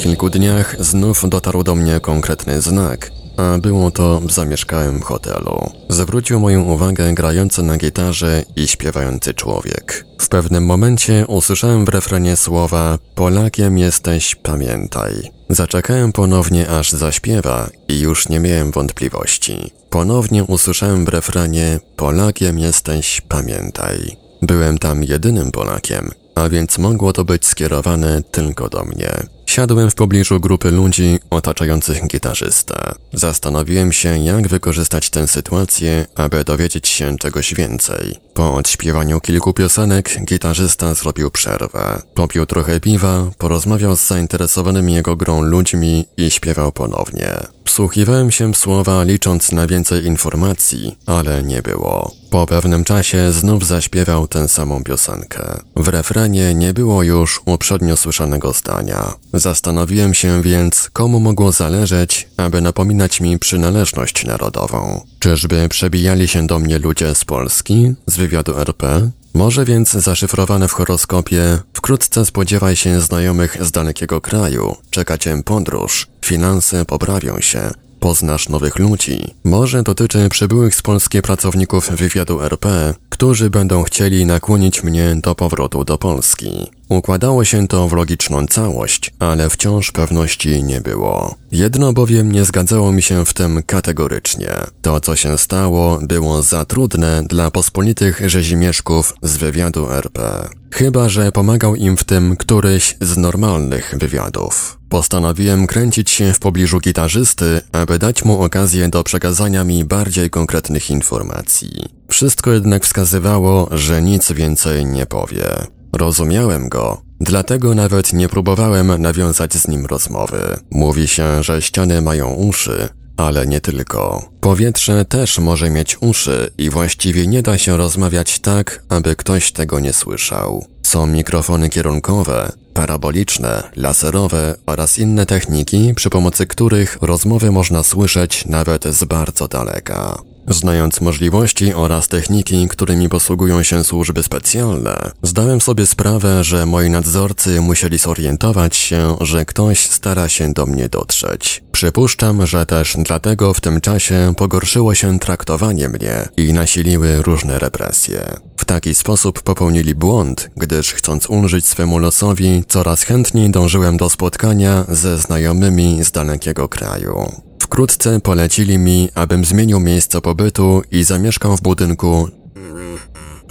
Kilku dniach znów dotarł do mnie konkretny znak, a było to w zamieszkałym hotelu. Zwrócił moją uwagę grający na gitarze i śpiewający człowiek. W pewnym momencie usłyszałem w refrenie słowa Polakiem jesteś, pamiętaj. Zaczekałem ponownie aż zaśpiewa i już nie miałem wątpliwości. Ponownie usłyszałem w refrenie Polakiem jesteś, pamiętaj. Byłem tam jedynym Polakiem, a więc mogło to być skierowane tylko do mnie. Siadłem w pobliżu grupy ludzi otaczających gitarzystę. Zastanowiłem się, jak wykorzystać tę sytuację, aby dowiedzieć się czegoś więcej. Po odśpiewaniu kilku piosenek, gitarzysta zrobił przerwę. Popił trochę piwa, porozmawiał z zainteresowanymi jego grą ludźmi i śpiewał ponownie. Wsłuchiwałem się w słowa, licząc na więcej informacji, ale nie było. Po pewnym czasie znów zaśpiewał tę samą piosenkę. W refrenie nie było już uprzednio słyszanego zdania. Zastanowiłem się więc, komu mogło zależeć, aby napominać mi przynależność narodową. Czyżby przebijali się do mnie ludzie z Polski, z wywiadu RP? Może więc zaszyfrowane w horoskopie wkrótce spodziewaj się znajomych z dalekiego kraju, czeka cię podróż, finanse poprawią się, poznasz nowych ludzi. Może dotyczy przybyłych z Polski pracowników wywiadu RP, którzy będą chcieli nakłonić mnie do powrotu do Polski. Układało się to w logiczną całość, ale wciąż pewności nie było. Jedno bowiem nie zgadzało mi się w tym kategorycznie. To, co się stało, było za trudne dla pospolitych rzezimieszków z wywiadu RP. Chyba, że pomagał im w tym któryś z normalnych wywiadów. Postanowiłem kręcić się w pobliżu gitarzysty, aby dać mu okazję do przekazania mi bardziej konkretnych informacji. Wszystko jednak wskazywało, że nic więcej nie powie. Rozumiałem go, dlatego nawet nie próbowałem nawiązać z nim rozmowy. Mówi się, że ściany mają uszy, ale nie tylko. Powietrze też może mieć uszy i właściwie nie da się rozmawiać tak, aby ktoś tego nie słyszał. Są mikrofony kierunkowe, paraboliczne, laserowe oraz inne techniki, przy pomocy których rozmowy można słyszeć nawet z bardzo daleka. Znając możliwości oraz techniki, którymi posługują się służby specjalne, zdałem sobie sprawę, że moi nadzorcy musieli zorientować się, że ktoś stara się do mnie dotrzeć. Przypuszczam, że też dlatego w tym czasie pogorszyło się traktowanie mnie i nasiliły różne represje. W taki sposób popełnili błąd, gdyż chcąc ulżyć swemu losowi, coraz chętniej dążyłem do spotkania ze znajomymi z dalekiego kraju. Wkrótce polecili mi, abym zmienił miejsce pobytu i zamieszkał w budynku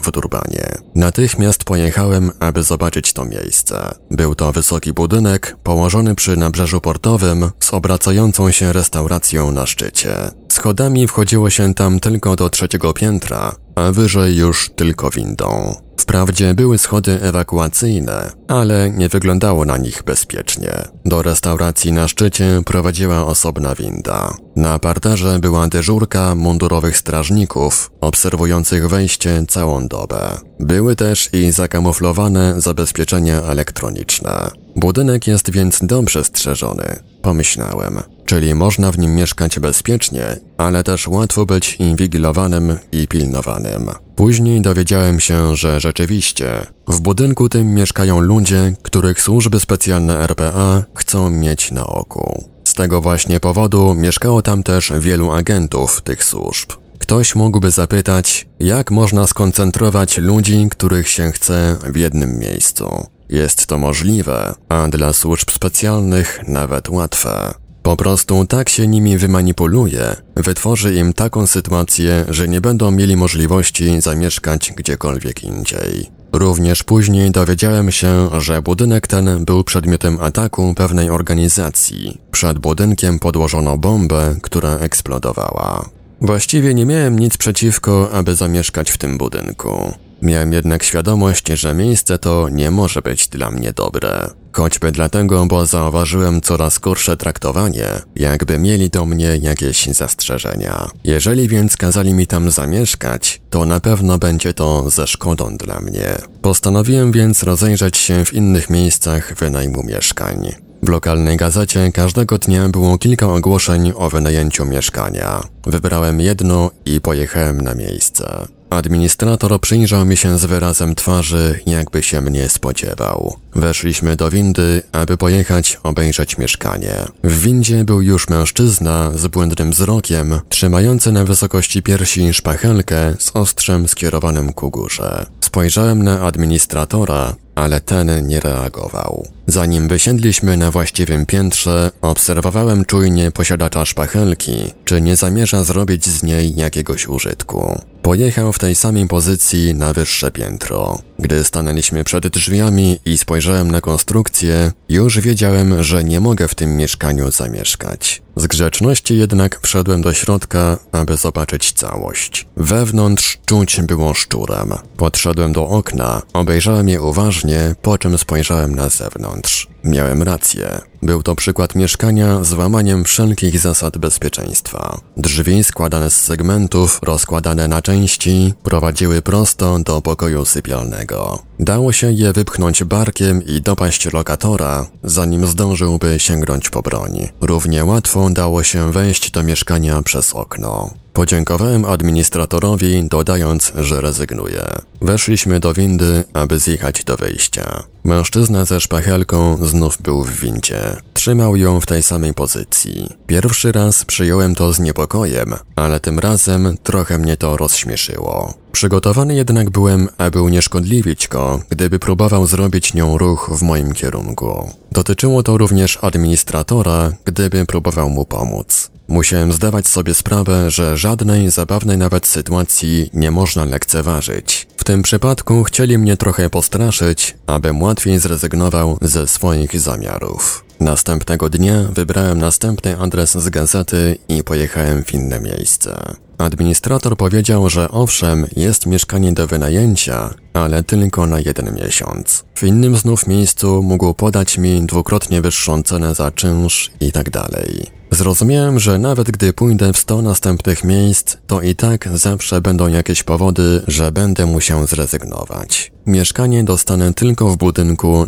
w Durbanie. Natychmiast pojechałem, aby zobaczyć to miejsce. Był to wysoki budynek położony przy nabrzeżu portowym z obracającą się restauracją na szczycie. Schodami wchodziło się tam tylko do trzeciego piętra, a wyżej już tylko windą. Wprawdzie były schody ewakuacyjne, ale nie wyglądało na nich bezpiecznie. Do restauracji na szczycie prowadziła osobna winda. Na parterze była dyżurka mundurowych strażników, obserwujących wejście całą dobę. Były też i zakamuflowane zabezpieczenia elektroniczne. Budynek jest więc dobrze strzeżony, pomyślałem. Czyli można w nim mieszkać bezpiecznie, ale też łatwo być inwigilowanym i pilnowanym. Później dowiedziałem się, że rzeczywiście w budynku tym mieszkają ludzie, których służby specjalne RPA chcą mieć na oku. Z tego właśnie powodu mieszkało tam też wielu agentów tych służb. Ktoś mógłby zapytać, jak można skoncentrować ludzi, których się chce w jednym miejscu. Jest to możliwe, a dla służb specjalnych nawet łatwe. Po prostu tak się nimi wymanipuluje, wytworzy im taką sytuację, że nie będą mieli możliwości zamieszkać gdziekolwiek indziej. Również później dowiedziałem się, że budynek ten był przedmiotem ataku pewnej organizacji. Przed budynkiem podłożono bombę, która eksplodowała. Właściwie nie miałem nic przeciwko, aby zamieszkać w tym budynku. Miałem jednak świadomość, że miejsce to nie może być dla mnie dobre. Choćby dlatego, bo zauważyłem coraz gorsze traktowanie, jakby mieli do mnie jakieś zastrzeżenia. Jeżeli więc kazali mi tam zamieszkać, to na pewno będzie to ze szkodą dla mnie. Postanowiłem więc rozejrzeć się w innych miejscach wynajmu mieszkań. W lokalnej gazecie każdego dnia było kilka ogłoszeń o wynajęciu mieszkania. Wybrałem jedno i pojechałem na miejsce. Administrator przyjrzał mi się z wyrazem twarzy, jakby się mnie spodziewał. Weszliśmy do windy, aby pojechać obejrzeć mieszkanie. W windzie był już mężczyzna z błędnym wzrokiem, trzymający na wysokości piersi szpachelkę z ostrzem skierowanym ku górze. Spojrzałem na administratora, ale ten nie reagował. Zanim wysiedliśmy na właściwym piętrze, obserwowałem czujnie posiadacza szpachelki, czy nie zamierza zrobić z niej jakiegoś użytku. Pojechał w tej samej pozycji na wyższe piętro. Gdy stanęliśmy przed drzwiami i spojrzałem na konstrukcję, już wiedziałem, że nie mogę w tym mieszkaniu zamieszkać. Z grzeczności jednak wszedłem do środka, aby zobaczyć całość. Wewnątrz czuć było szczurem. Podszedłem do okna, obejrzałem je uważnie, po czym spojrzałem na zewnątrz. Miałem rację. Był to przykład mieszkania z łamaniem wszelkich zasad bezpieczeństwa. Drzwi składane z segmentów, rozkładane na części, prowadziły prosto do pokoju sypialnego. Dało się je wypchnąć barkiem i dopaść lokatora, zanim zdążyłby sięgnąć po broń. Równie łatwo dało się wejść do mieszkania przez okno. Podziękowałem administratorowi, dodając, że rezygnuję. Weszliśmy do windy, aby zjechać do wyjścia. Mężczyzna ze szpachelką znów był w windzie. Trzymał ją w tej samej pozycji. Pierwszy raz przyjąłem to z niepokojem, ale tym razem trochę mnie to rozśmieszyło. Przygotowany jednak byłem, aby unieszkodliwić go, gdyby próbował zrobić nią ruch w moim kierunku. Dotyczyło to również administratora, gdyby próbował mu pomóc. Musiałem zdawać sobie sprawę, że żadnej zabawnej nawet sytuacji nie można lekceważyć. W tym przypadku chcieli mnie trochę postraszyć, abym łatwiej zrezygnował ze swoich zamiarów. Następnego dnia wybrałem następny adres z gazety i pojechałem w inne miejsce. Administrator powiedział, że owszem, jest mieszkanie do wynajęcia, ale tylko na jeden miesiąc. W innym znów miejscu mógł podać mi dwukrotnie wyższą cenę za czynsz i tak dalej. Zrozumiałem, że nawet gdy pójdę w sto następnych miejsc, to i tak zawsze będą jakieś powody, że będę musiał zrezygnować. Mieszkanie dostanę tylko w budynku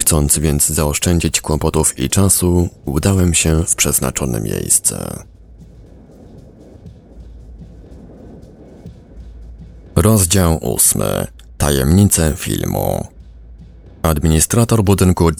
Chcąc więc zaoszczędzić kłopotów i czasu, udałem się w przeznaczone miejsce. Rozdział ósmy. Tajemnice filmu. Administrator budynku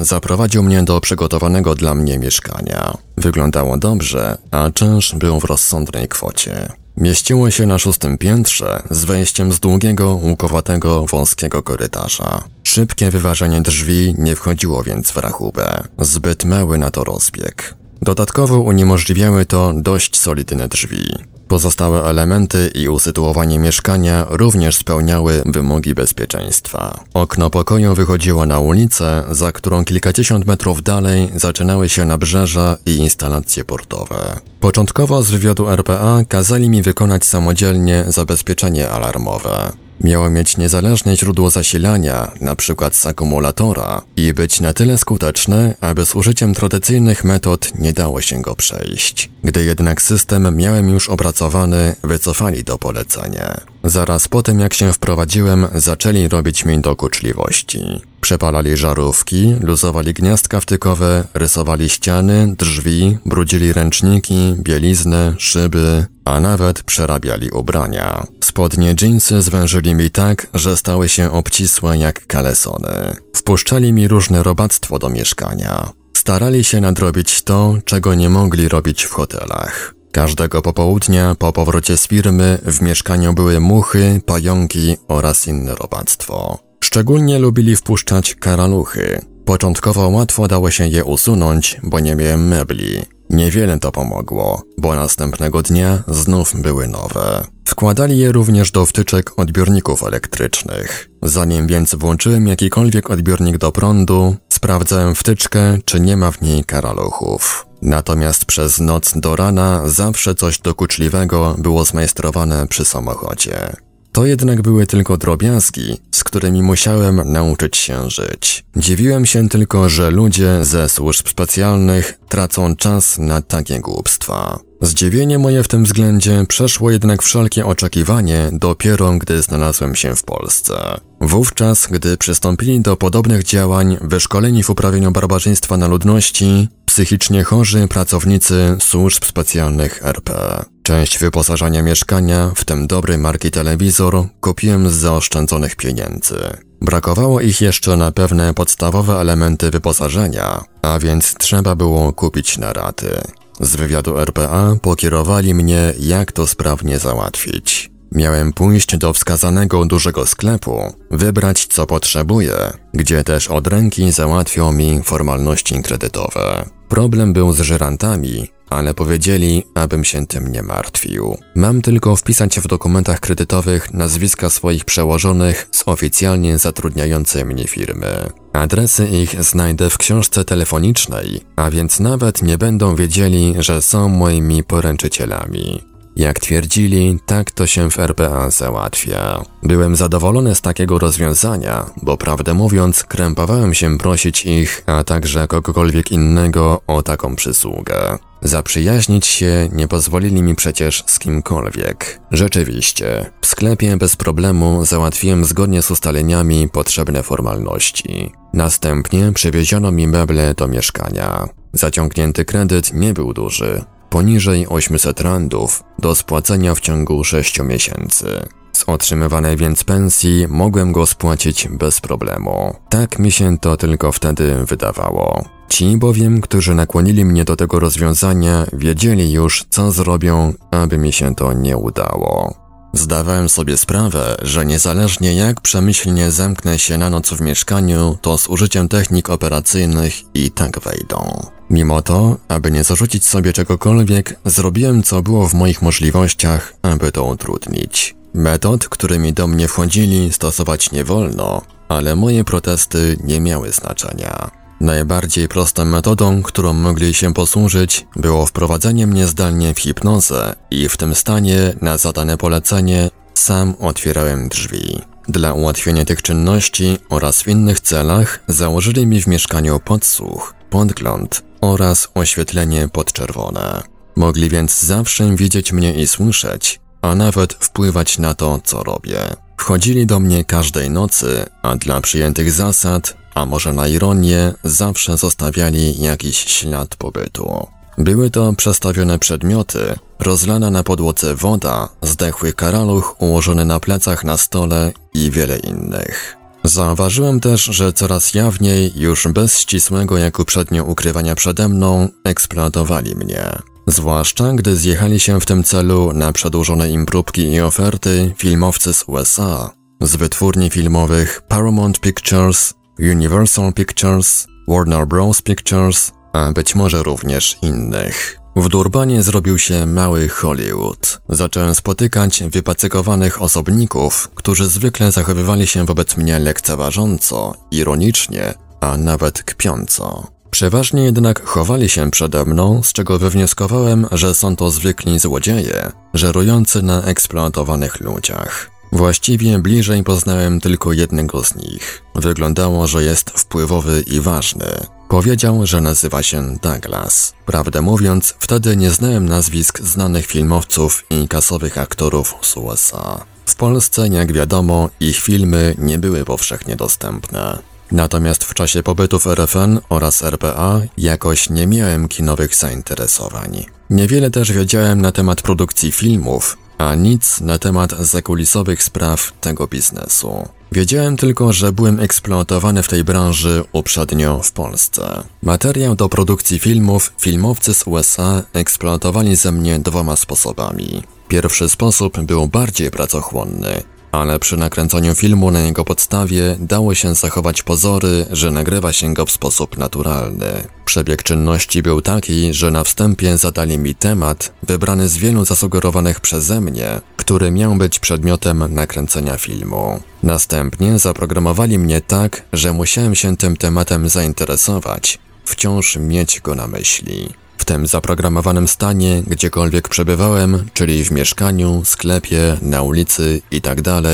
zaprowadził mnie do przygotowanego dla mnie mieszkania. Wyglądało dobrze, a czynsz był w rozsądnej kwocie. Mieściło się na szóstym piętrze z wejściem z długiego, łukowatego, wąskiego korytarza. Szybkie wyważenie drzwi nie wchodziło więc w rachubę. Zbyt mały na to rozbieg. Dodatkowo uniemożliwiały to dość solidne drzwi. Pozostałe elementy i usytuowanie mieszkania również spełniały wymogi bezpieczeństwa. Okno pokoju wychodziło na ulicę, za którą kilkadziesiąt metrów dalej zaczynały się nabrzeża i instalacje portowe. Początkowo z wywiadu RPA kazali mi wykonać samodzielnie zabezpieczenie alarmowe. Miało mieć niezależne źródło zasilania, np. z akumulatora, i być na tyle skuteczne, aby z użyciem tradycyjnych metod nie dało się go przejść. Gdy jednak system miałem już opracowany, wycofali do polecenia. Zaraz po tym jak się wprowadziłem, zaczęli robić mi dokuczliwości. Przepalali żarówki, luzowali gniazdka wtykowe, rysowali ściany, drzwi, brudzili ręczniki, bieliznę, szyby, a nawet przerabiali ubrania. Spodnie dżinsy zwężyli mi tak, że stały się obcisłe jak kalesony. Wpuszczali mi różne robactwo do mieszkania. Starali się nadrobić to, czego nie mogli robić w hotelach. Każdego popołudnia po powrocie z firmy w mieszkaniu były muchy, pająki oraz inne robactwo. Szczególnie lubili wpuszczać karaluchy. Początkowo łatwo dało się je usunąć, bo nie miałem mebli. Niewiele to pomogło, bo następnego dnia znów były nowe. Wkładali je również do wtyczek odbiorników elektrycznych. Zanim więc włączyłem jakikolwiek odbiornik do prądu, sprawdzałem wtyczkę, czy nie ma w niej karaluchów. Natomiast przez noc do rana zawsze coś dokuczliwego było zmajstrowane przy samochodzie. To jednak były tylko drobiazgi, z którymi musiałem nauczyć się żyć. Dziwiłem się tylko, że ludzie ze służb specjalnych tracą czas na takie głupstwa. Zdziwienie moje w tym względzie przeszło jednak wszelkie oczekiwanie dopiero gdy znalazłem się w Polsce. Wówczas, gdy przystąpili do podobnych działań wyszkoleni w uprawieniu barbarzyństwa na ludności, psychicznie chorzy pracownicy służb specjalnych RP. Część wyposażenia mieszkania, w tym dobry marki telewizor, kupiłem z zaoszczędzonych pieniędzy. Brakowało ich jeszcze na pewne podstawowe elementy wyposażenia, a więc trzeba było kupić na raty. Z wywiadu RPA pokierowali mnie, jak to sprawnie załatwić. Miałem pójść do wskazanego dużego sklepu, wybrać co potrzebuję, gdzie też od ręki załatwią mi formalności kredytowe. Problem był z żerantami, ale powiedzieli, abym się tym nie martwił. Mam tylko wpisać w dokumentach kredytowych nazwiska swoich przełożonych z oficjalnie zatrudniającej mnie firmy. Adresy ich znajdę w książce telefonicznej, a więc nawet nie będą wiedzieli, że są moimi poręczycielami. Jak twierdzili, tak to się w RPA załatwia. Byłem zadowolony z takiego rozwiązania, bo prawdę mówiąc, krępowałem się prosić ich, a także kogokolwiek innego o taką przysługę. Zaprzyjaźnić się nie pozwolili mi przecież z kimkolwiek. Rzeczywiście, w sklepie bez problemu załatwiłem zgodnie z ustaleniami potrzebne formalności. Następnie przywieziono mi meble do mieszkania. Zaciągnięty kredyt nie był duży, poniżej 800 randów do spłacenia w ciągu 6 miesięcy. Z otrzymywanej więc pensji mogłem go spłacić bez problemu. Tak mi się to tylko wtedy wydawało. Ci bowiem, którzy nakłonili mnie do tego rozwiązania, wiedzieli już, co zrobią, aby mi się to nie udało. Zdawałem sobie sprawę, że niezależnie jak przemyślnie zamknę się na noc w mieszkaniu, to z użyciem technik operacyjnych i tak wejdą. Mimo to, aby nie zarzucić sobie czegokolwiek, zrobiłem co było w moich możliwościach, aby to utrudnić. Metod, którymi do mnie wchodzili, stosować nie wolno, ale moje protesty nie miały znaczenia. Najbardziej prostą metodą, którą mogli się posłużyć, było wprowadzenie mnie zdalnie w hipnozę i w tym stanie na zadane polecenie sam otwierałem drzwi. Dla ułatwienia tych czynności oraz w innych celach założyli mi w mieszkaniu podsłuch, podgląd oraz oświetlenie podczerwone. Mogli więc zawsze widzieć mnie i słyszeć, a nawet wpływać na to, co robię. Wchodzili do mnie każdej nocy, a dla przyjętych zasad, a może na ironię, zawsze zostawiali jakiś ślad pobytu. Były to przestawione przedmioty, rozlana na podłodze woda, zdechły karaluch ułożony na plecach na stole i wiele innych. Zauważyłem też, że coraz jawniej, już bez ścisłego jak uprzednio ukrywania przede mną, eksploatowali mnie. Zwłaszcza gdy zjechali się w tym celu na przedłużone im próbki i oferty filmowcy z USA, z wytwórni filmowych Paramount Pictures, Universal Pictures, Warner Bros. Pictures, a być może również innych. W Durbanie zrobił się mały Hollywood. Zacząłem spotykać wypacykowanych osobników, którzy zwykle zachowywali się wobec mnie lekceważąco, ironicznie, a nawet kpiąco. Przeważnie jednak chowali się przede mną, z czego wywnioskowałem, że są to zwykli złodzieje, żerujący na eksploatowanych ludziach. Właściwie bliżej poznałem tylko jednego z nich. Wyglądało, że jest wpływowy i ważny. Powiedział, że nazywa się Douglas. Prawdę mówiąc, wtedy nie znałem nazwisk znanych filmowców i kasowych aktorów z USA. W Polsce, jak wiadomo, ich filmy nie były powszechnie dostępne. Natomiast w czasie pobytu w RFN oraz RPA jakoś nie miałem kinowych zainteresowań. Niewiele też wiedziałem na temat produkcji filmów, a nic na temat zakulisowych spraw tego biznesu. Wiedziałem tylko, że byłem eksploatowany w tej branży uprzednio w Polsce. Materiał do produkcji filmów filmowcy z USA eksploatowali ze mnie dwoma sposobami. Pierwszy sposób był bardziej pracochłonny. Ale przy nakręcaniu filmu na jego podstawie dało się zachować pozory, że nagrywa się go w sposób naturalny. Przebieg czynności był taki, że na wstępie zadali mi temat, wybrany z wielu zasugerowanych przeze mnie, który miał być przedmiotem nakręcenia filmu. Następnie zaprogramowali mnie tak, że musiałem się tym tematem zainteresować, wciąż mieć go na myśli. W tym zaprogramowanym stanie, gdziekolwiek przebywałem, czyli w mieszkaniu, sklepie, na ulicy itd., tak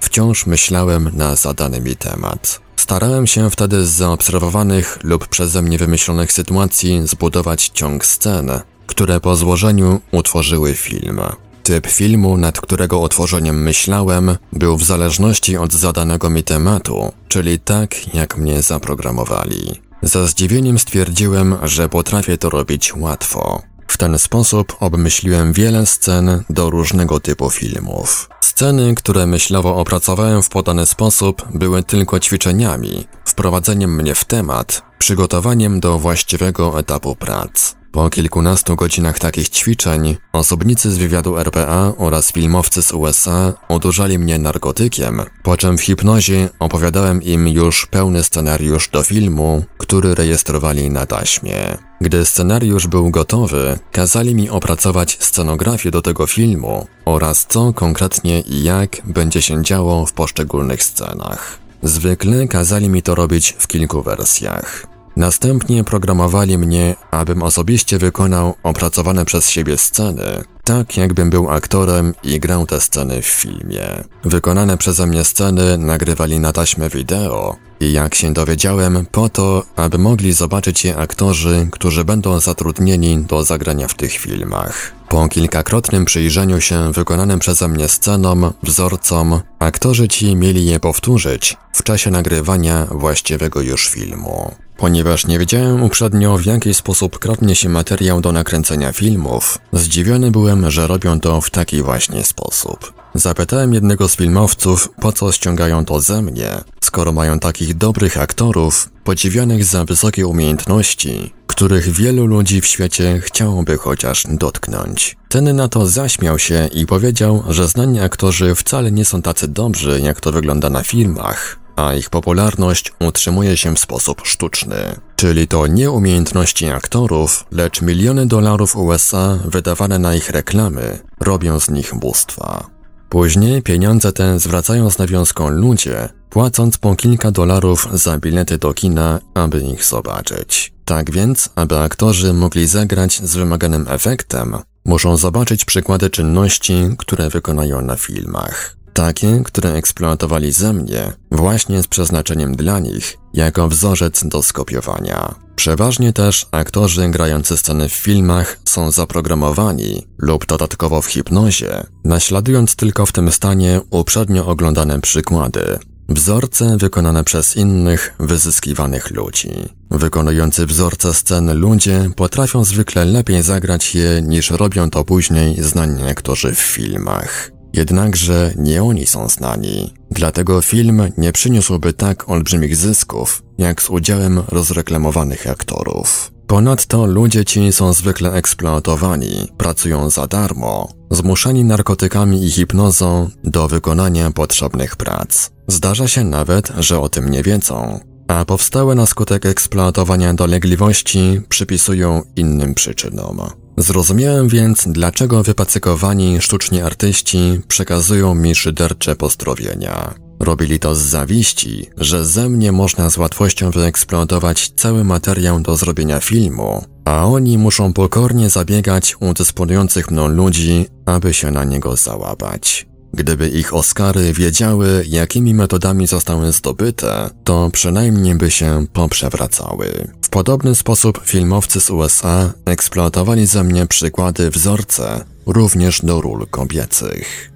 wciąż myślałem na zadany mi temat. Starałem się wtedy z zaobserwowanych lub przeze mnie wymyślonych sytuacji zbudować ciąg scen, które po złożeniu utworzyły film. Typ filmu, nad którego otworzeniem myślałem, był w zależności od zadanego mi tematu, czyli tak, jak mnie zaprogramowali. Za zdziwieniem stwierdziłem, że potrafię to robić łatwo. W ten sposób obmyśliłem wiele scen do różnego typu filmów. Sceny, które myślowo opracowałem w podany sposób, były tylko ćwiczeniami, wprowadzeniem mnie w temat, przygotowaniem do właściwego etapu prac. Po kilkunastu godzinach takich ćwiczeń, osobnicy z wywiadu RPA oraz filmowcy z USA odurzali mnie narkotykiem, po czym w hipnozie opowiadałem im już pełny scenariusz do filmu, który rejestrowali na taśmie. Gdy scenariusz był gotowy, kazali mi opracować scenografię do tego filmu oraz co konkretnie i jak będzie się działo w poszczególnych scenach. Zwykle kazali mi to robić w kilku wersjach. Następnie programowali mnie, abym osobiście wykonał opracowane przez siebie sceny, tak jakbym był aktorem i grał te sceny w filmie. Wykonane przeze mnie sceny nagrywali na taśmę wideo i jak się dowiedziałem, po to, aby mogli zobaczyć je aktorzy, którzy będą zatrudnieni do zagrania w tych filmach. Po kilkakrotnym przyjrzeniu się wykonanym przeze mnie scenom, wzorcom, aktorzy ci mieli je powtórzyć w czasie nagrywania właściwego już filmu. Ponieważ nie wiedziałem uprzednio w jaki sposób kradnie się materiał do nakręcenia filmów, zdziwiony byłem, że robią to w taki właśnie sposób. Zapytałem jednego z filmowców, po co ściągają to ze mnie, skoro mają takich dobrych aktorów, podziwianych za wysokie umiejętności, których wielu ludzi w świecie chciałoby chociaż dotknąć. Ten na to zaśmiał się i powiedział, że znani aktorzy wcale nie są tacy dobrzy, jak to wygląda na filmach, a ich popularność utrzymuje się w sposób sztuczny. Czyli to nie umiejętności aktorów, lecz miliony dolarów USA wydawane na ich reklamy robią z nich bóstwa. Później pieniądze te zwracają z nawiązką ludzie, płacąc po kilka dolarów za bilety do kina, aby ich zobaczyć. Tak więc, aby aktorzy mogli zagrać z wymaganym efektem, muszą zobaczyć przykłady czynności, które wykonają na filmach. Takie, które eksploatowali ze mnie, właśnie z przeznaczeniem dla nich, jako wzorzec do skopiowania. Przeważnie też aktorzy grający sceny w filmach są zaprogramowani lub dodatkowo w hipnozie, naśladując tylko w tym stanie uprzednio oglądane przykłady, Wzorce wykonane przez innych, wyzyskiwanych ludzi. Wykonujący wzorce scen ludzie potrafią zwykle lepiej zagrać je niż robią to później znani aktorzy w filmach. Jednakże nie oni są znani, dlatego film nie przyniósłby tak olbrzymich zysków, jak z udziałem rozreklamowanych aktorów. Ponadto ludzie ci są zwykle eksploatowani, pracują za darmo, zmuszani narkotykami i hipnozą do wykonania potrzebnych prac. Zdarza się nawet, że o tym nie wiedzą, a powstałe na skutek eksploatowania dolegliwości przypisują innym przyczynom. Zrozumiałem więc, dlaczego wypacykowani sztuczni artyści przekazują mi szydercze pozdrowienia. Robili to z zawiści, że ze mnie można z łatwością wyeksploatować cały materiał do zrobienia filmu, a oni muszą pokornie zabiegać u dysponujących mną ludzi, aby się na niego załapać. Gdyby ich Oscary wiedziały, jakimi metodami zostały zdobyte, to przynajmniej by się poprzewracały. Podobny sposób filmowcy z USA eksploatowali ze mnie przykłady wzorce, również do ról kobiecych.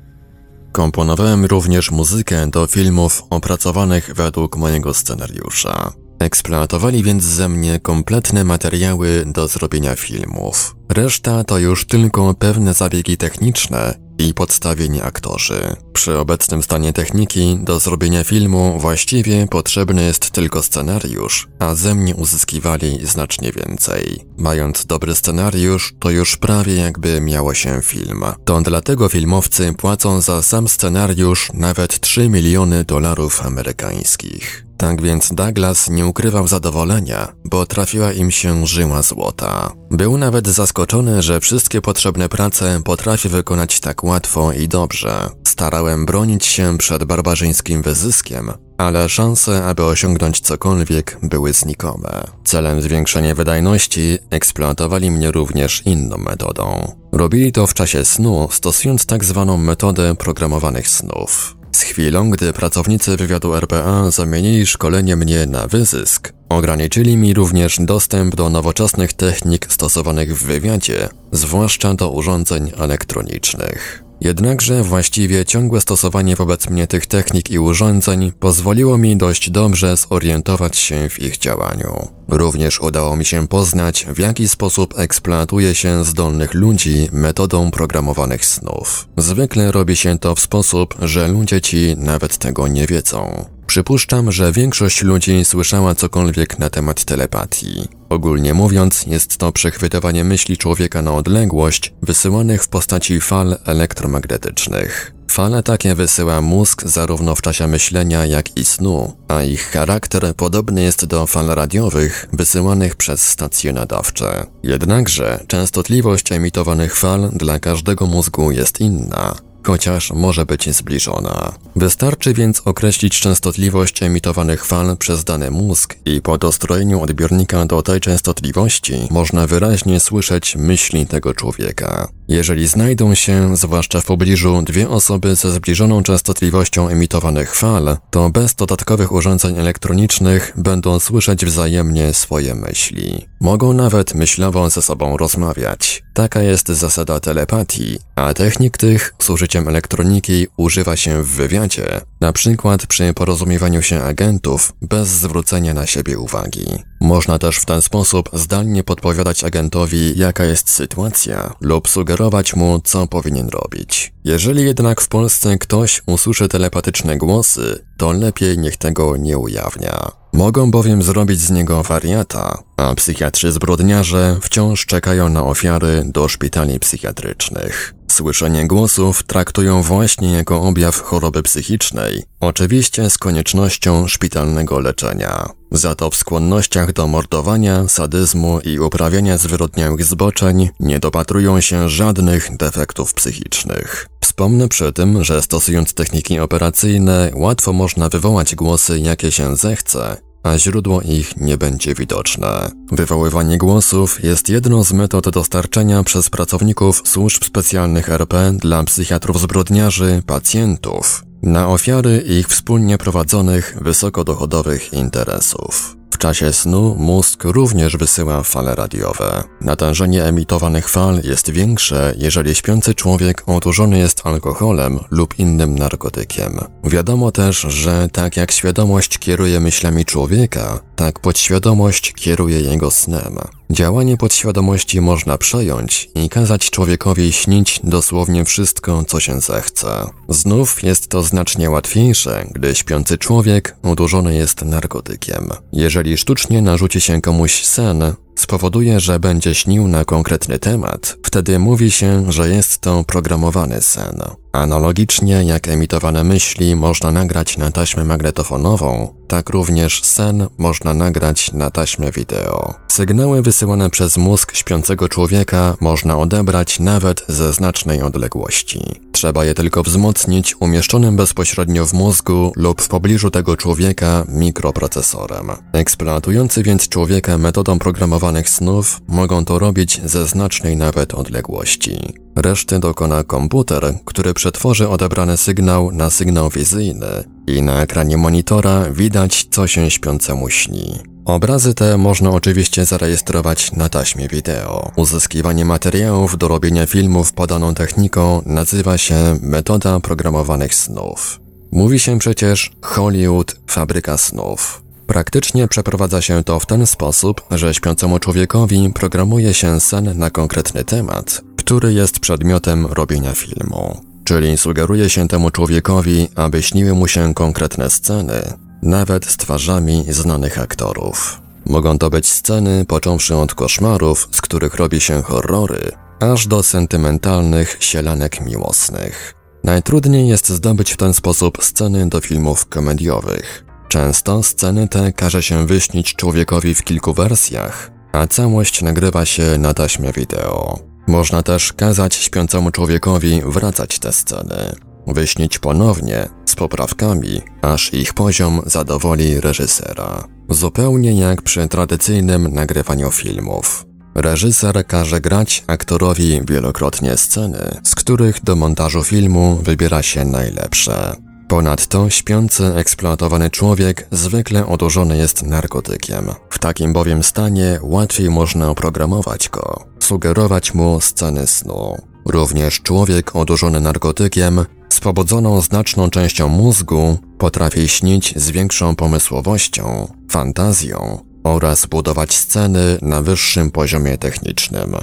Komponowałem również muzykę do filmów opracowanych według mojego scenariusza. Eksploatowali więc ze mnie kompletne materiały do zrobienia filmów. Reszta to już tylko pewne zabiegi techniczne, i podstawieni aktorzy. Przy obecnym stanie techniki do zrobienia filmu właściwie potrzebny jest tylko scenariusz, a ze mnie uzyskiwali znacznie więcej. Mając dobry scenariusz, to już prawie jakby miało się film. To dlatego filmowcy płacą za sam scenariusz nawet 3 miliony dolarów amerykańskich. Tak więc Douglas nie ukrywał zadowolenia, bo trafiła im się żyła złota. Był nawet zaskoczony, że wszystkie potrzebne prace potrafi wykonać tak łatwo i dobrze. Starałem bronić się przed barbarzyńskim wyzyskiem, ale szanse, aby osiągnąć cokolwiek, były znikome. Celem zwiększenia wydajności eksploatowali mnie również inną metodą. Robili to w czasie snu, stosując tak zwaną metodę programowanych snów. Z chwilą, gdy pracownicy wywiadu RPA zamienili szkolenie mnie na wyzysk, ograniczyli mi również dostęp do nowoczesnych technik stosowanych w wywiadzie, zwłaszcza do urządzeń elektronicznych. Jednakże właściwie ciągłe stosowanie wobec mnie tych technik i urządzeń pozwoliło mi dość dobrze zorientować się w ich działaniu. Również udało mi się poznać, w jaki sposób eksploatuje się zdolnych ludzi metodą programowanych snów. Zwykle robi się to w sposób, że ludzie ci nawet tego nie wiedzą. Przypuszczam, że większość ludzi słyszała cokolwiek na temat telepatii. Ogólnie mówiąc, jest to przechwytywanie myśli człowieka na odległość, wysyłanych w postaci fal elektromagnetycznych. Fale takie wysyła mózg zarówno w czasie myślenia, jak i snu, a ich charakter podobny jest do fal radiowych wysyłanych przez stacje nadawcze. Jednakże częstotliwość emitowanych fal dla każdego mózgu jest inna chociaż może być zbliżona. Wystarczy więc określić częstotliwość emitowanych fal przez dany mózg i po dostrojeniu odbiornika do tej częstotliwości można wyraźnie słyszeć myśli tego człowieka. Jeżeli znajdą się, zwłaszcza w pobliżu, dwie osoby ze zbliżoną częstotliwością emitowanych fal, to bez dodatkowych urządzeń elektronicznych będą słyszeć wzajemnie swoje myśli. Mogą nawet myślowo ze sobą rozmawiać. Taka jest zasada telepatii, a technik tych z użyciem elektroniki używa się w wywiadzie, na przykład przy porozumiewaniu się agentów bez zwrócenia na siebie uwagi. Można też w ten sposób zdalnie podpowiadać agentowi, jaka jest sytuacja lub sugerować mu, co powinien robić. Jeżeli jednak w Polsce ktoś usłyszy telepatyczne głosy, to lepiej niech tego nie ujawnia. Mogą bowiem zrobić z niego wariata, a psychiatrzy zbrodniarze wciąż czekają na ofiary do szpitali psychiatrycznych. Słyszenie głosów traktują właśnie jako objaw choroby psychicznej, oczywiście z koniecznością szpitalnego leczenia. Za to w skłonnościach do mordowania, sadyzmu i uprawiania zwyrodniałych zboczeń nie dopatrują się żadnych defektów psychicznych. Wspomnę przy tym, że stosując techniki operacyjne łatwo można wywołać głosy jakie się zechce, a źródło ich nie będzie widoczne. Wywoływanie głosów jest jedną z metod dostarczenia przez pracowników służb specjalnych RP dla psychiatrów zbrodniarzy pacjentów na ofiary ich wspólnie prowadzonych wysokodochodowych interesów. W czasie snu mózg również wysyła fale radiowe. Natężenie emitowanych fal jest większe, jeżeli śpiący człowiek odurzony jest alkoholem lub innym narkotykiem. Wiadomo też, że tak jak świadomość kieruje myślami człowieka, tak podświadomość kieruje jego snem. Działanie podświadomości można przejąć i kazać człowiekowi śnić dosłownie wszystko, co się zechce. Znów jest to znacznie łatwiejsze, gdy śpiący człowiek udurzony jest narkotykiem. Jeżeli sztucznie narzuci się komuś sen, spowoduje, że będzie śnił na konkretny temat, wtedy mówi się, że jest to programowany sen. Analogicznie jak emitowane myśli można nagrać na taśmę magnetofonową, tak również sen można nagrać na taśmę wideo. Sygnały wysyłane przez mózg śpiącego człowieka można odebrać nawet ze znacznej odległości. Trzeba je tylko wzmocnić umieszczonym bezpośrednio w mózgu lub w pobliżu tego człowieka mikroprocesorem. Eksploatujący więc człowieka metodą programowanych snów mogą to robić ze znacznej nawet odległości. Reszty dokona komputer, który przetworzy odebrany sygnał na sygnał wizyjny i na ekranie monitora widać, co się śpiącemu śni. Obrazy te można oczywiście zarejestrować na taśmie wideo. Uzyskiwanie materiałów do robienia filmów podaną techniką nazywa się metoda programowanych snów. Mówi się przecież Hollywood fabryka snów. Praktycznie przeprowadza się to w ten sposób, że śpiącemu człowiekowi programuje się sen na konkretny temat, który jest przedmiotem robienia filmu. czyli sugeruje się temu człowiekowi, aby śniły mu się konkretne sceny, nawet z twarzami znanych aktorów. Mogą to być sceny począwszy od koszmarów, z których robi się horrory, aż do sentymentalnych sielanek miłosnych. Najtrudniej jest zdobyć w ten sposób sceny do filmów komediowych. Często sceny te każe się wyśnić człowiekowi w kilku wersjach, a całość nagrywa się na taśmie wideo. Można też kazać śpiącemu człowiekowi wracać te sceny, wyśnić ponownie, z poprawkami, aż ich poziom zadowoli reżysera. Zupełnie jak przy tradycyjnym nagrywaniu filmów. Reżyser każe grać aktorowi wielokrotnie sceny, z których do montażu filmu wybiera się najlepsze. Ponadto śpiący, eksploatowany człowiek zwykle odurzony jest narkotykiem. W takim bowiem stanie łatwiej można oprogramować go, sugerować mu sceny snu. Również człowiek odurzony narkotykiem z pobudzoną znaczną częścią mózgu potrafi śnić z większą pomysłowością, fantazją oraz budować sceny na wyższym poziomie technicznym.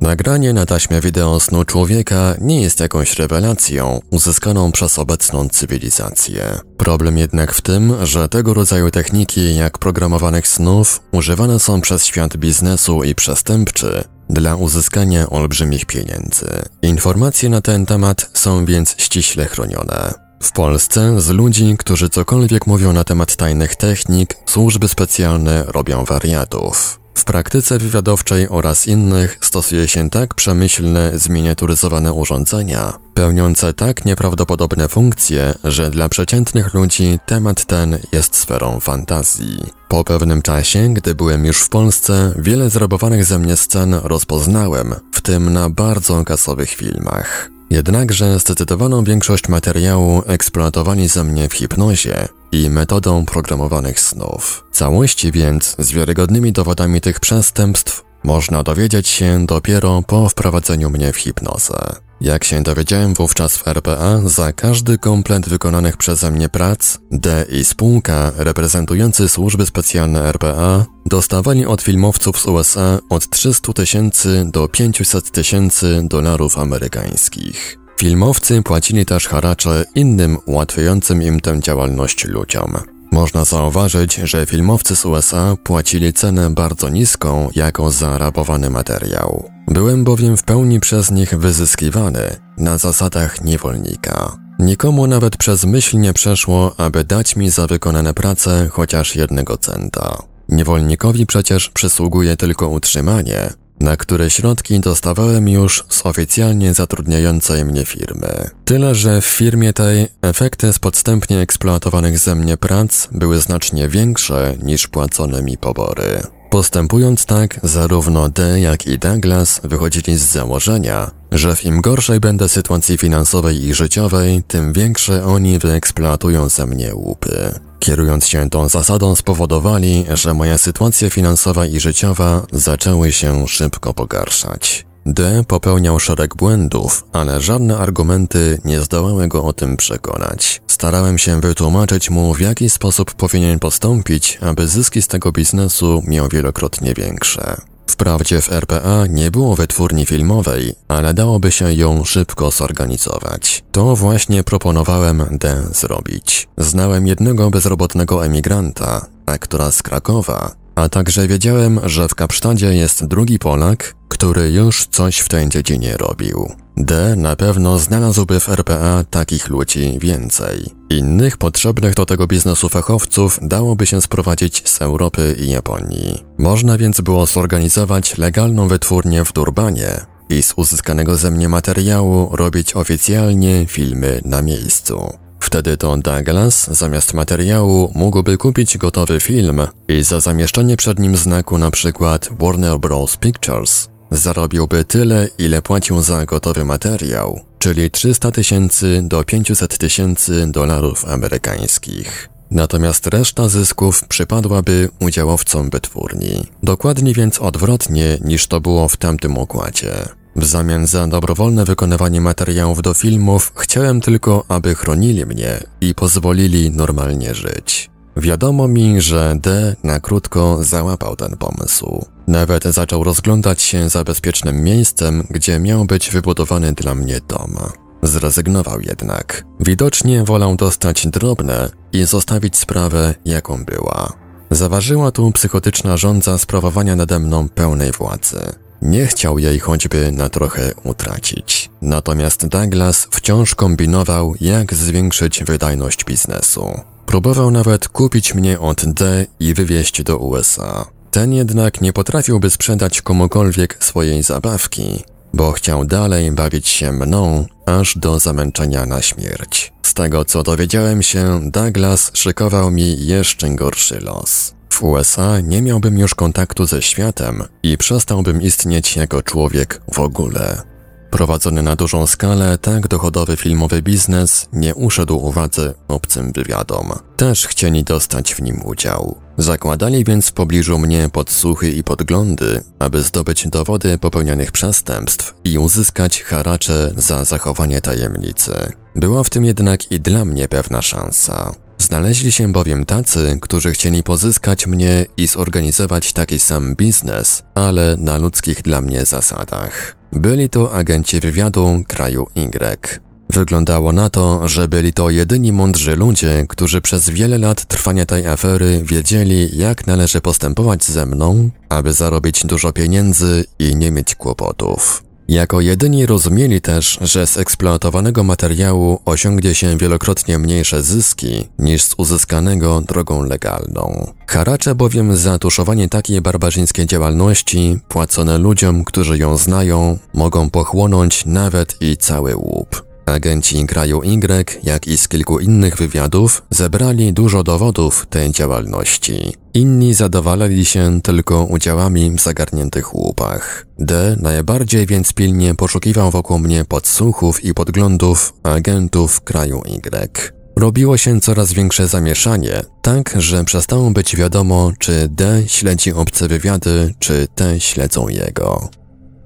Nagranie na taśmie wideo snu człowieka nie jest jakąś rewelacją uzyskaną przez obecną cywilizację. Problem jednak w tym, że tego rodzaju techniki jak programowanych snów używane są przez świat biznesu i przestępczy dla uzyskania olbrzymich pieniędzy. Informacje na ten temat są więc ściśle chronione. W Polsce z ludzi, którzy cokolwiek mówią na temat tajnych technik, służby specjalne robią wariatów. W praktyce wywiadowczej oraz innych stosuje się tak przemyślne, zminiaturyzowane urządzenia, pełniące tak nieprawdopodobne funkcje, że dla przeciętnych ludzi temat ten jest sferą fantazji. Po pewnym czasie, gdy byłem już w Polsce, wiele zrabowanych ze mnie scen rozpoznałem, w tym na bardzo kasowych filmach. Jednakże zdecydowaną większość materiału eksploatowali ze mnie w hipnozie i metodą programowanych snów. Całości więc z wiarygodnymi dowodami tych przestępstw można dowiedzieć się dopiero po wprowadzeniu mnie w hipnozę. Jak się dowiedziałem wówczas w RPA, za każdy komplet wykonanych przeze mnie prac, D i spółka reprezentujący służby specjalne RPA dostawali od filmowców z USA od 300 tysięcy do 500 tysięcy dolarów amerykańskich. Filmowcy płacili też haracze innym ułatwiającym im tę działalność ludziom. Można zauważyć, że filmowcy z USA płacili cenę bardzo niską jako za rabowany materiał. Byłem bowiem w pełni przez nich wyzyskiwany na zasadach niewolnika. Nikomu nawet przez myśl nie przeszło, aby dać mi za wykonane prace chociaż jednego centa. Niewolnikowi przecież przysługuje tylko utrzymanie, na które środki dostawałem już z oficjalnie zatrudniającej mnie firmy. Tyle, że w firmie tej efekty z podstępnie eksploatowanych ze mnie prac były znacznie większe niż płacone mi pobory. Postępując tak, zarówno D jak i Douglas wychodzili z założenia, że w im gorszej będę sytuacji finansowej i życiowej, tym większe oni wyeksploatują ze mnie łupy. Kierując się tą zasadą spowodowali, że moja sytuacja finansowa i życiowa zaczęły się szybko pogarszać. D popełniał szereg błędów, ale żadne argumenty nie zdołały go o tym przekonać. Starałem się wytłumaczyć mu, w jaki sposób powinien postąpić, aby zyski z tego biznesu miał wielokrotnie większe. Wprawdzie w RPA nie było wytwórni filmowej, ale dałoby się ją szybko zorganizować. To właśnie proponowałem D zrobić. Znałem jednego bezrobotnego emigranta, aktora z Krakowa, a także wiedziałem, że w Kapsztadzie jest drugi Polak, który już coś w tej dziedzinie robił. D na pewno znalazłby w RPA takich ludzi więcej. Innych potrzebnych do tego biznesu fachowców dałoby się sprowadzić z Europy i Japonii. Można więc było zorganizować legalną wytwórnię w Durbanie i z uzyskanego ze mnie materiału robić oficjalnie filmy na miejscu. Wtedy to Douglas zamiast materiału mógłby kupić gotowy film i za zamieszczenie przed nim znaku na przykład Warner Bros. Pictures zarobiłby tyle, ile płacił za gotowy materiał, czyli 300 tysięcy do 500 tysięcy dolarów amerykańskich. Natomiast reszta zysków przypadłaby udziałowcom wytwórni. Dokładnie więc odwrotnie niż to było w tamtym układzie. W zamian za dobrowolne wykonywanie materiałów do filmów chciałem tylko, aby chronili mnie i pozwolili normalnie żyć. Wiadomo mi, że D na krótko załapał ten pomysł. Nawet zaczął rozglądać się za bezpiecznym miejscem, gdzie miał być wybudowany dla mnie dom. Zrezygnował jednak. Widocznie wolał dostać drobne i zostawić sprawę jaką była. Zaważyła tu psychotyczna żądza sprawowania nade mną pełnej władzy. Nie chciał jej choćby na trochę utracić. Natomiast Douglas wciąż kombinował, jak zwiększyć wydajność biznesu. Próbował nawet kupić mnie od D i wywieźć do USA. Ten jednak nie potrafiłby sprzedać komukolwiek swojej zabawki, bo chciał dalej bawić się mną, aż do zamęczenia na śmierć. Z tego co dowiedziałem się, Douglas szykował mi jeszcze gorszy los. W USA nie miałbym już kontaktu ze światem i przestałbym istnieć jako człowiek w ogóle. Prowadzony na dużą skalę, tak dochodowy filmowy biznes nie uszedł uwadze obcym wywiadom. Też chcieli dostać w nim udział. Zakładali więc w pobliżu mnie podsłuchy i podglądy, aby zdobyć dowody popełnionych przestępstw i uzyskać haracze za zachowanie tajemnicy. Była w tym jednak i dla mnie pewna szansa. Znaleźli się bowiem tacy, którzy chcieli pozyskać mnie i zorganizować taki sam biznes, ale na ludzkich dla mnie zasadach. Byli to agenci wywiadu kraju Y. Wyglądało na to, że byli to jedyni mądrzy ludzie, którzy przez wiele lat trwania tej afery wiedzieli, jak należy postępować ze mną, aby zarobić dużo pieniędzy i nie mieć kłopotów. Jako jedyni rozumieli też, że z eksploatowanego materiału osiągnie się wielokrotnie mniejsze zyski niż z uzyskanego drogą legalną. Haracze bowiem za tuszowanie takiej barbarzyńskiej działalności, płacone ludziom, którzy ją znają, mogą pochłonąć nawet i cały łup. Agenci kraju Y, jak i z kilku innych wywiadów, zebrali dużo dowodów tej działalności. Inni zadowalali się tylko udziałami w zagarniętych łupach. D najbardziej więc pilnie poszukiwał wokół mnie podsłuchów i podglądów agentów kraju Y. Robiło się coraz większe zamieszanie, tak że przestało być wiadomo, czy D śledzi obce wywiady, czy te śledzą jego.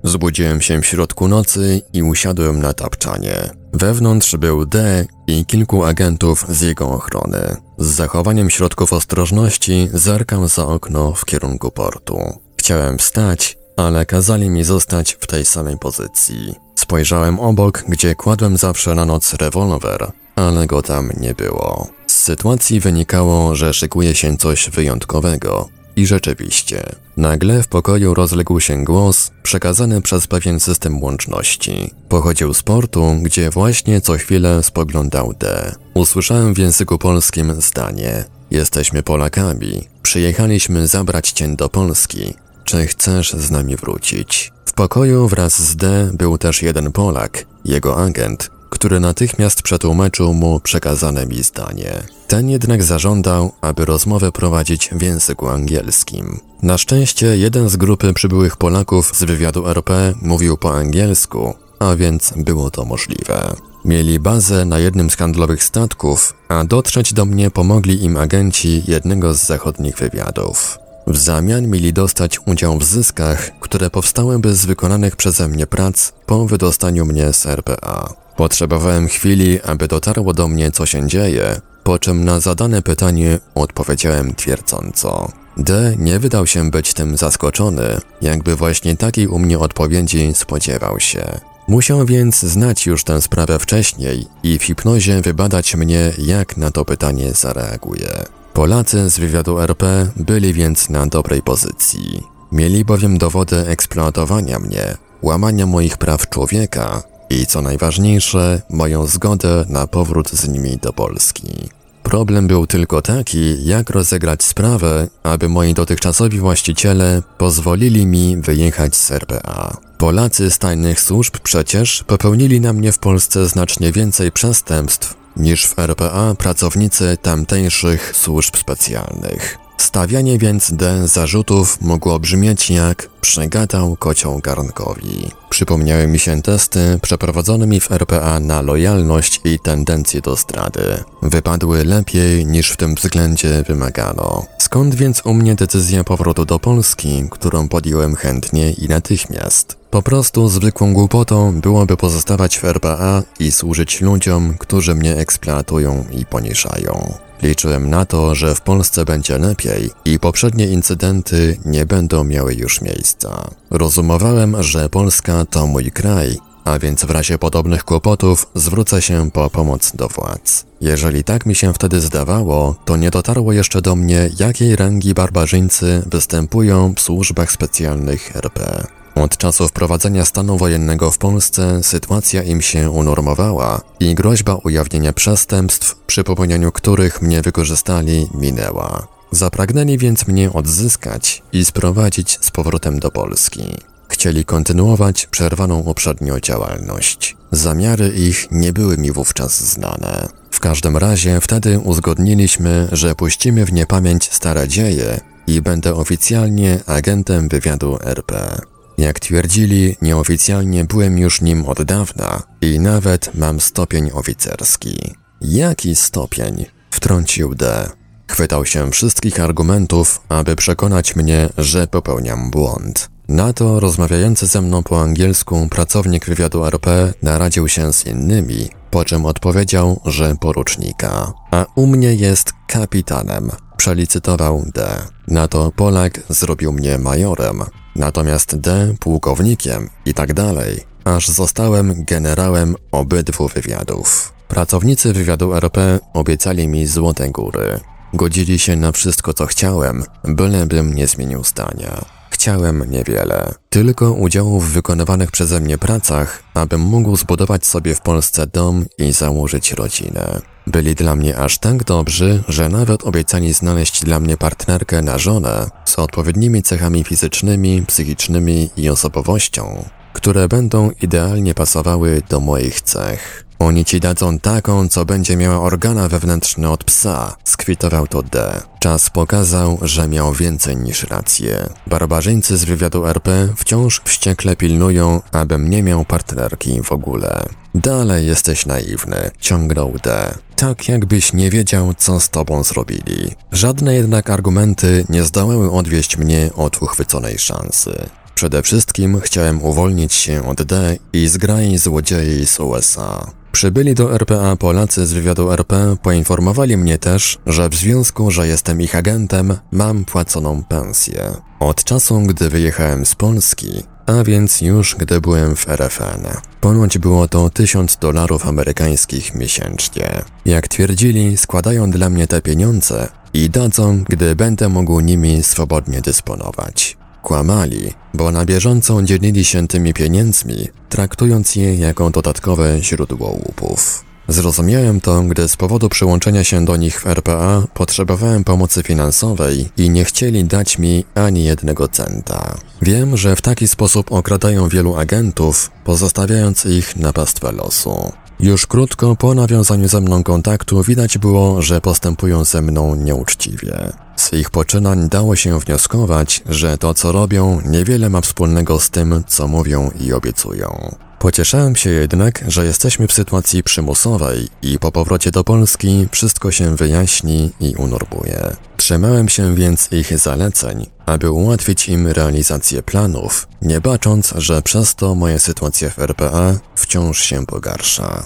Zbudziłem się w środku nocy i usiadłem na tapczanie. Wewnątrz był D i kilku agentów z jego ochrony. Z zachowaniem środków ostrożności zerkam za okno w kierunku portu. Chciałem wstać, ale kazali mi zostać w tej samej pozycji. Spojrzałem obok, gdzie kładłem zawsze na noc rewolwer, ale go tam nie było. Z sytuacji wynikało, że szykuje się coś wyjątkowego, i rzeczywiście, nagle w pokoju rozległ się głos przekazany przez pewien system łączności. Pochodził z portu, gdzie właśnie co chwilę spoglądał D. Usłyszałem w języku polskim zdanie: Jesteśmy Polakami. Przyjechaliśmy zabrać cię do Polski. Czy chcesz z nami wrócić? W pokoju wraz z D był też jeden Polak, jego agent, który natychmiast przetłumaczył mu przekazane mi zdanie. Ten jednak zażądał, aby rozmowę prowadzić w języku angielskim. Na szczęście jeden z grupy przybyłych Polaków z wywiadu RP mówił po angielsku, a więc było to możliwe. Mieli bazę na jednym z handlowych statków, a dotrzeć do mnie pomogli im agenci jednego z zachodnich wywiadów. W zamian mieli dostać udział w zyskach, które powstałyby z wykonanych przeze mnie prac po wydostaniu mnie z RPA. Potrzebowałem chwili, aby dotarło do mnie, co się dzieje, po czym na zadane pytanie odpowiedziałem twierdząco. D nie wydał się być tym zaskoczony, jakby właśnie takiej u mnie odpowiedzi spodziewał się. Musiał więc znać już tę sprawę wcześniej i w hipnozie wybadać mnie, jak na to pytanie zareaguje. Polacy z wywiadu RP byli więc na dobrej pozycji. Mieli bowiem dowody eksploatowania mnie, łamania moich praw człowieka i co najważniejsze, moją zgodę na powrót z nimi do Polski. Problem był tylko taki, jak rozegrać sprawę, aby moi dotychczasowi właściciele pozwolili mi wyjechać z RPA. Polacy z tajnych służb przecież popełnili na mnie w Polsce znacznie więcej przestępstw niż w RPA pracownicy tamtejszych służb specjalnych. Stawianie więc D zarzutów mogło brzmieć jak przegadał kocioł garnkowi. Przypomniały mi się testy przeprowadzone mi w RPA na lojalność i tendencje do zdrady. Wypadły lepiej niż w tym względzie wymagano. Skąd więc u mnie decyzja powrotu do Polski, którą podjąłem chętnie i natychmiast? Po prostu zwykłą głupotą byłoby pozostawać w RPA i służyć ludziom, którzy mnie eksploatują i poniżają. Liczyłem na to, że w Polsce będzie lepiej i poprzednie incydenty nie będą miały już miejsca. Rozumowałem, że Polska to mój kraj a więc w razie podobnych kłopotów zwrócę się po pomoc do władz. Jeżeli tak mi się wtedy zdawało, to nie dotarło jeszcze do mnie, jakiej rangi barbarzyńcy występują w służbach specjalnych RP. Od czasu wprowadzenia stanu wojennego w Polsce sytuacja im się unormowała i groźba ujawnienia przestępstw, przy popełnianiu których mnie wykorzystali, minęła. Zapragnęli więc mnie odzyskać i sprowadzić z powrotem do Polski. Chcieli kontynuować przerwaną uprzednio działalność. Zamiary ich nie były mi wówczas znane. W każdym razie wtedy uzgodniliśmy, że puścimy w niepamięć stare dzieje i będę oficjalnie agentem wywiadu RP. Jak twierdzili, nieoficjalnie byłem już nim od dawna i nawet mam stopień oficerski. Jaki stopień? Wtrącił D. Chwytał się wszystkich argumentów, aby przekonać mnie, że popełniam błąd. Na to rozmawiający ze mną po angielsku pracownik wywiadu RP naradził się z innymi, po czym odpowiedział, że porucznika. A u mnie jest kapitanem. Przelicytował D. Na to Polak zrobił mnie majorem, natomiast D pułkownikiem i tak dalej, aż zostałem generałem obydwu wywiadów. Pracownicy wywiadu RP obiecali mi złote góry. Godzili się na wszystko, co chciałem, bylebym nie zmienił zdania. Chciałem niewiele, tylko udziału w wykonywanych przeze mnie pracach, abym mógł zbudować sobie w Polsce dom i założyć rodzinę. Byli dla mnie aż tak dobrzy, że nawet obiecali znaleźć dla mnie partnerkę na żonę z odpowiednimi cechami fizycznymi, psychicznymi i osobowością, które będą idealnie pasowały do moich cech. Oni ci dadzą taką, co będzie miała organa wewnętrzne od psa, skwitował to D. Czas pokazał, że miał więcej niż rację. Barbarzyńcy z wywiadu RP wciąż wściekle pilnują, abym nie miał partnerki w ogóle. Dalej jesteś naiwny, ciągnął D. Tak jakbyś nie wiedział, co z tobą zrobili. Żadne jednak argumenty nie zdołały odwieść mnie od uchwyconej szansy. Przede wszystkim chciałem uwolnić się od D i zgrai złodziei z USA. Przybyli do RPA Polacy z wywiadu RP poinformowali mnie też, że w związku, że jestem ich agentem, mam płaconą pensję. Od czasu, gdy wyjechałem z Polski, a więc już gdy byłem w RFN. Ponoć było to 1000 dolarów amerykańskich miesięcznie. Jak twierdzili, składają dla mnie te pieniądze i dadzą, gdy będę mógł nimi swobodnie dysponować. Kłamali, bo na bieżąco dzielili się tymi pieniędzmi, traktując je jako dodatkowe źródło łupów. Zrozumiałem to, gdy z powodu przyłączenia się do nich w RPA potrzebowałem pomocy finansowej i nie chcieli dać mi ani jednego centa. Wiem, że w taki sposób okradają wielu agentów, pozostawiając ich na pastwę losu. Już krótko po nawiązaniu ze mną kontaktu widać było, że postępują ze mną nieuczciwie. Z ich poczynań dało się wnioskować, że to co robią niewiele ma wspólnego z tym, co mówią i obiecują. Pocieszałem się jednak, że jesteśmy w sytuacji przymusowej i po powrocie do Polski wszystko się wyjaśni i unormuje. Trzymałem się więc ich zaleceń, aby ułatwić im realizację planów, nie bacząc, że przez to moja sytuacja w RPA wciąż się pogarsza.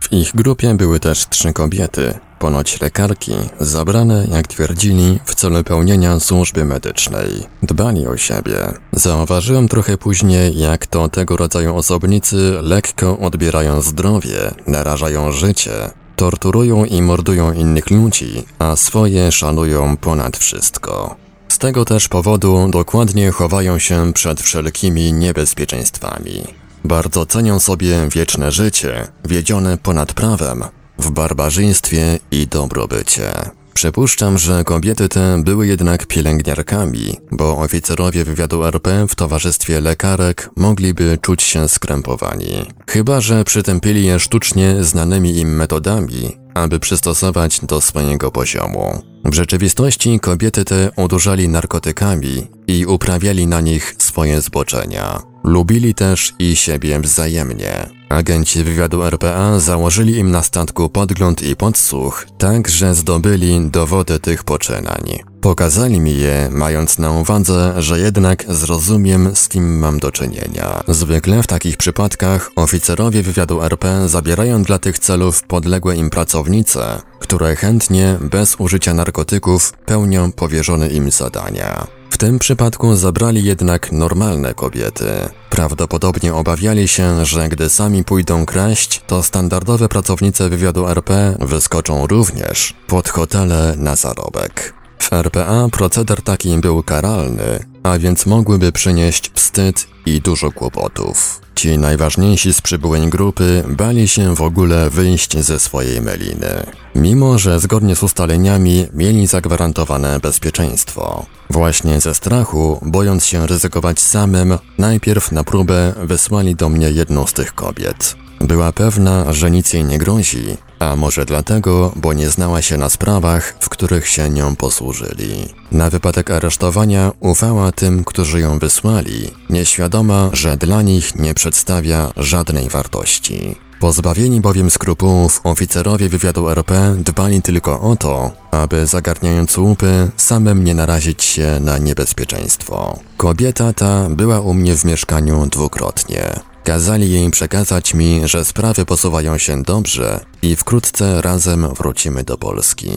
W ich grupie były też trzy kobiety, ponoć lekarki, zabrane, jak twierdzili, w celu pełnienia służby medycznej. Dbali o siebie. Zauważyłem trochę później, jak to tego rodzaju osobnicy lekko odbierają zdrowie, narażają życie, torturują i mordują innych ludzi, a swoje szanują ponad wszystko. Z tego też powodu dokładnie chowają się przed wszelkimi niebezpieczeństwami. Bardzo cenią sobie wieczne życie, wiedzione ponad prawem, w barbarzyństwie i dobrobycie. Przypuszczam, że kobiety te były jednak pielęgniarkami, bo oficerowie wywiadu RP w towarzystwie lekarek mogliby czuć się skrępowani. Chyba, że przytępili je sztucznie znanymi im metodami, aby przystosować do swojego poziomu. W rzeczywistości kobiety te udurzali narkotykami i uprawiali na nich swoje zboczenia. Lubili też i siebie wzajemnie. Agenci wywiadu RPA założyli im na statku podgląd i podsłuch, tak że zdobyli dowody tych poczynań. Pokazali mi je, mając na uwadze, że jednak zrozumiem, z kim mam do czynienia. Zwykle w takich przypadkach oficerowie wywiadu RP zabierają dla tych celów podległe im pracownice, które chętnie, bez użycia narkotyków, pełnią powierzone im zadania. W tym przypadku zabrali jednak normalne kobiety. Prawdopodobnie obawiali się, że gdy sami pójdą kraść, to standardowe pracownice wywiadu RP wyskoczą również pod hotele na zarobek. W RPA proceder taki był karalny, a więc mogłyby przynieść wstyd i dużo kłopotów. Ci najważniejsi z przybyłej grupy bali się w ogóle wyjść ze swojej meliny. Mimo, że zgodnie z ustaleniami mieli zagwarantowane bezpieczeństwo. Właśnie ze strachu, bojąc się ryzykować samym, najpierw na próbę wysłali do mnie jedną z tych kobiet. Była pewna, że nic jej nie grozi, a może dlatego, bo nie znała się na sprawach, w których się nią posłużyli. Na wypadek aresztowania ufała tym, którzy ją wysłali, nieświadoma, że dla nich nie przedstawia żadnej wartości. Pozbawieni bowiem skrupułów, oficerowie wywiadu RP dbali tylko o to, aby zagarniając łupy, samym nie narazić się na niebezpieczeństwo. Kobieta ta była u mnie w mieszkaniu dwukrotnie. Kazali jej przekazać mi, że sprawy posuwają się dobrze i wkrótce razem wrócimy do Polski.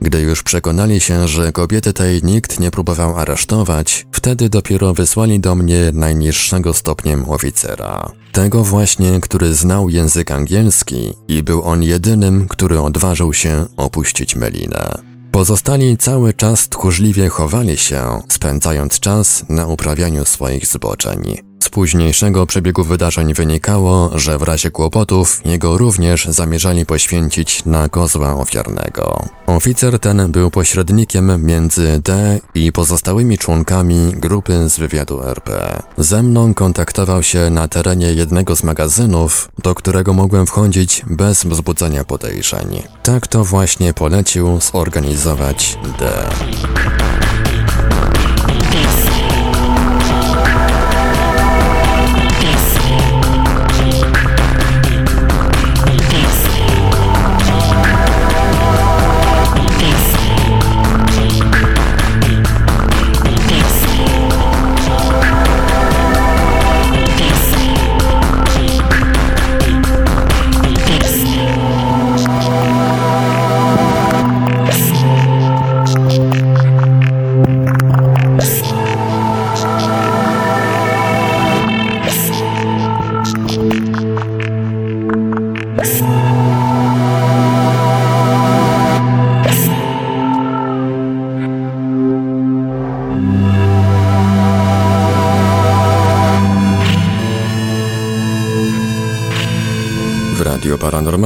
Gdy już przekonali się, że kobiety tej nikt nie próbował aresztować, wtedy dopiero wysłali do mnie najniższego stopniem oficera. Tego właśnie, który znał język angielski i był on jedynym, który odważył się opuścić Melinę. Pozostali cały czas tchórzliwie chowali się, spędzając czas na uprawianiu swoich zboczeń. Z późniejszego przebiegu wydarzeń wynikało, że w razie kłopotów jego również zamierzali poświęcić na kozła ofiarnego. Oficer ten był pośrednikiem między D i pozostałymi członkami grupy z wywiadu RP. Ze mną kontaktował się na terenie jednego z magazynów, do którego mogłem wchodzić bez wzbudzenia podejrzeń. Tak to właśnie polecił zorganizować D.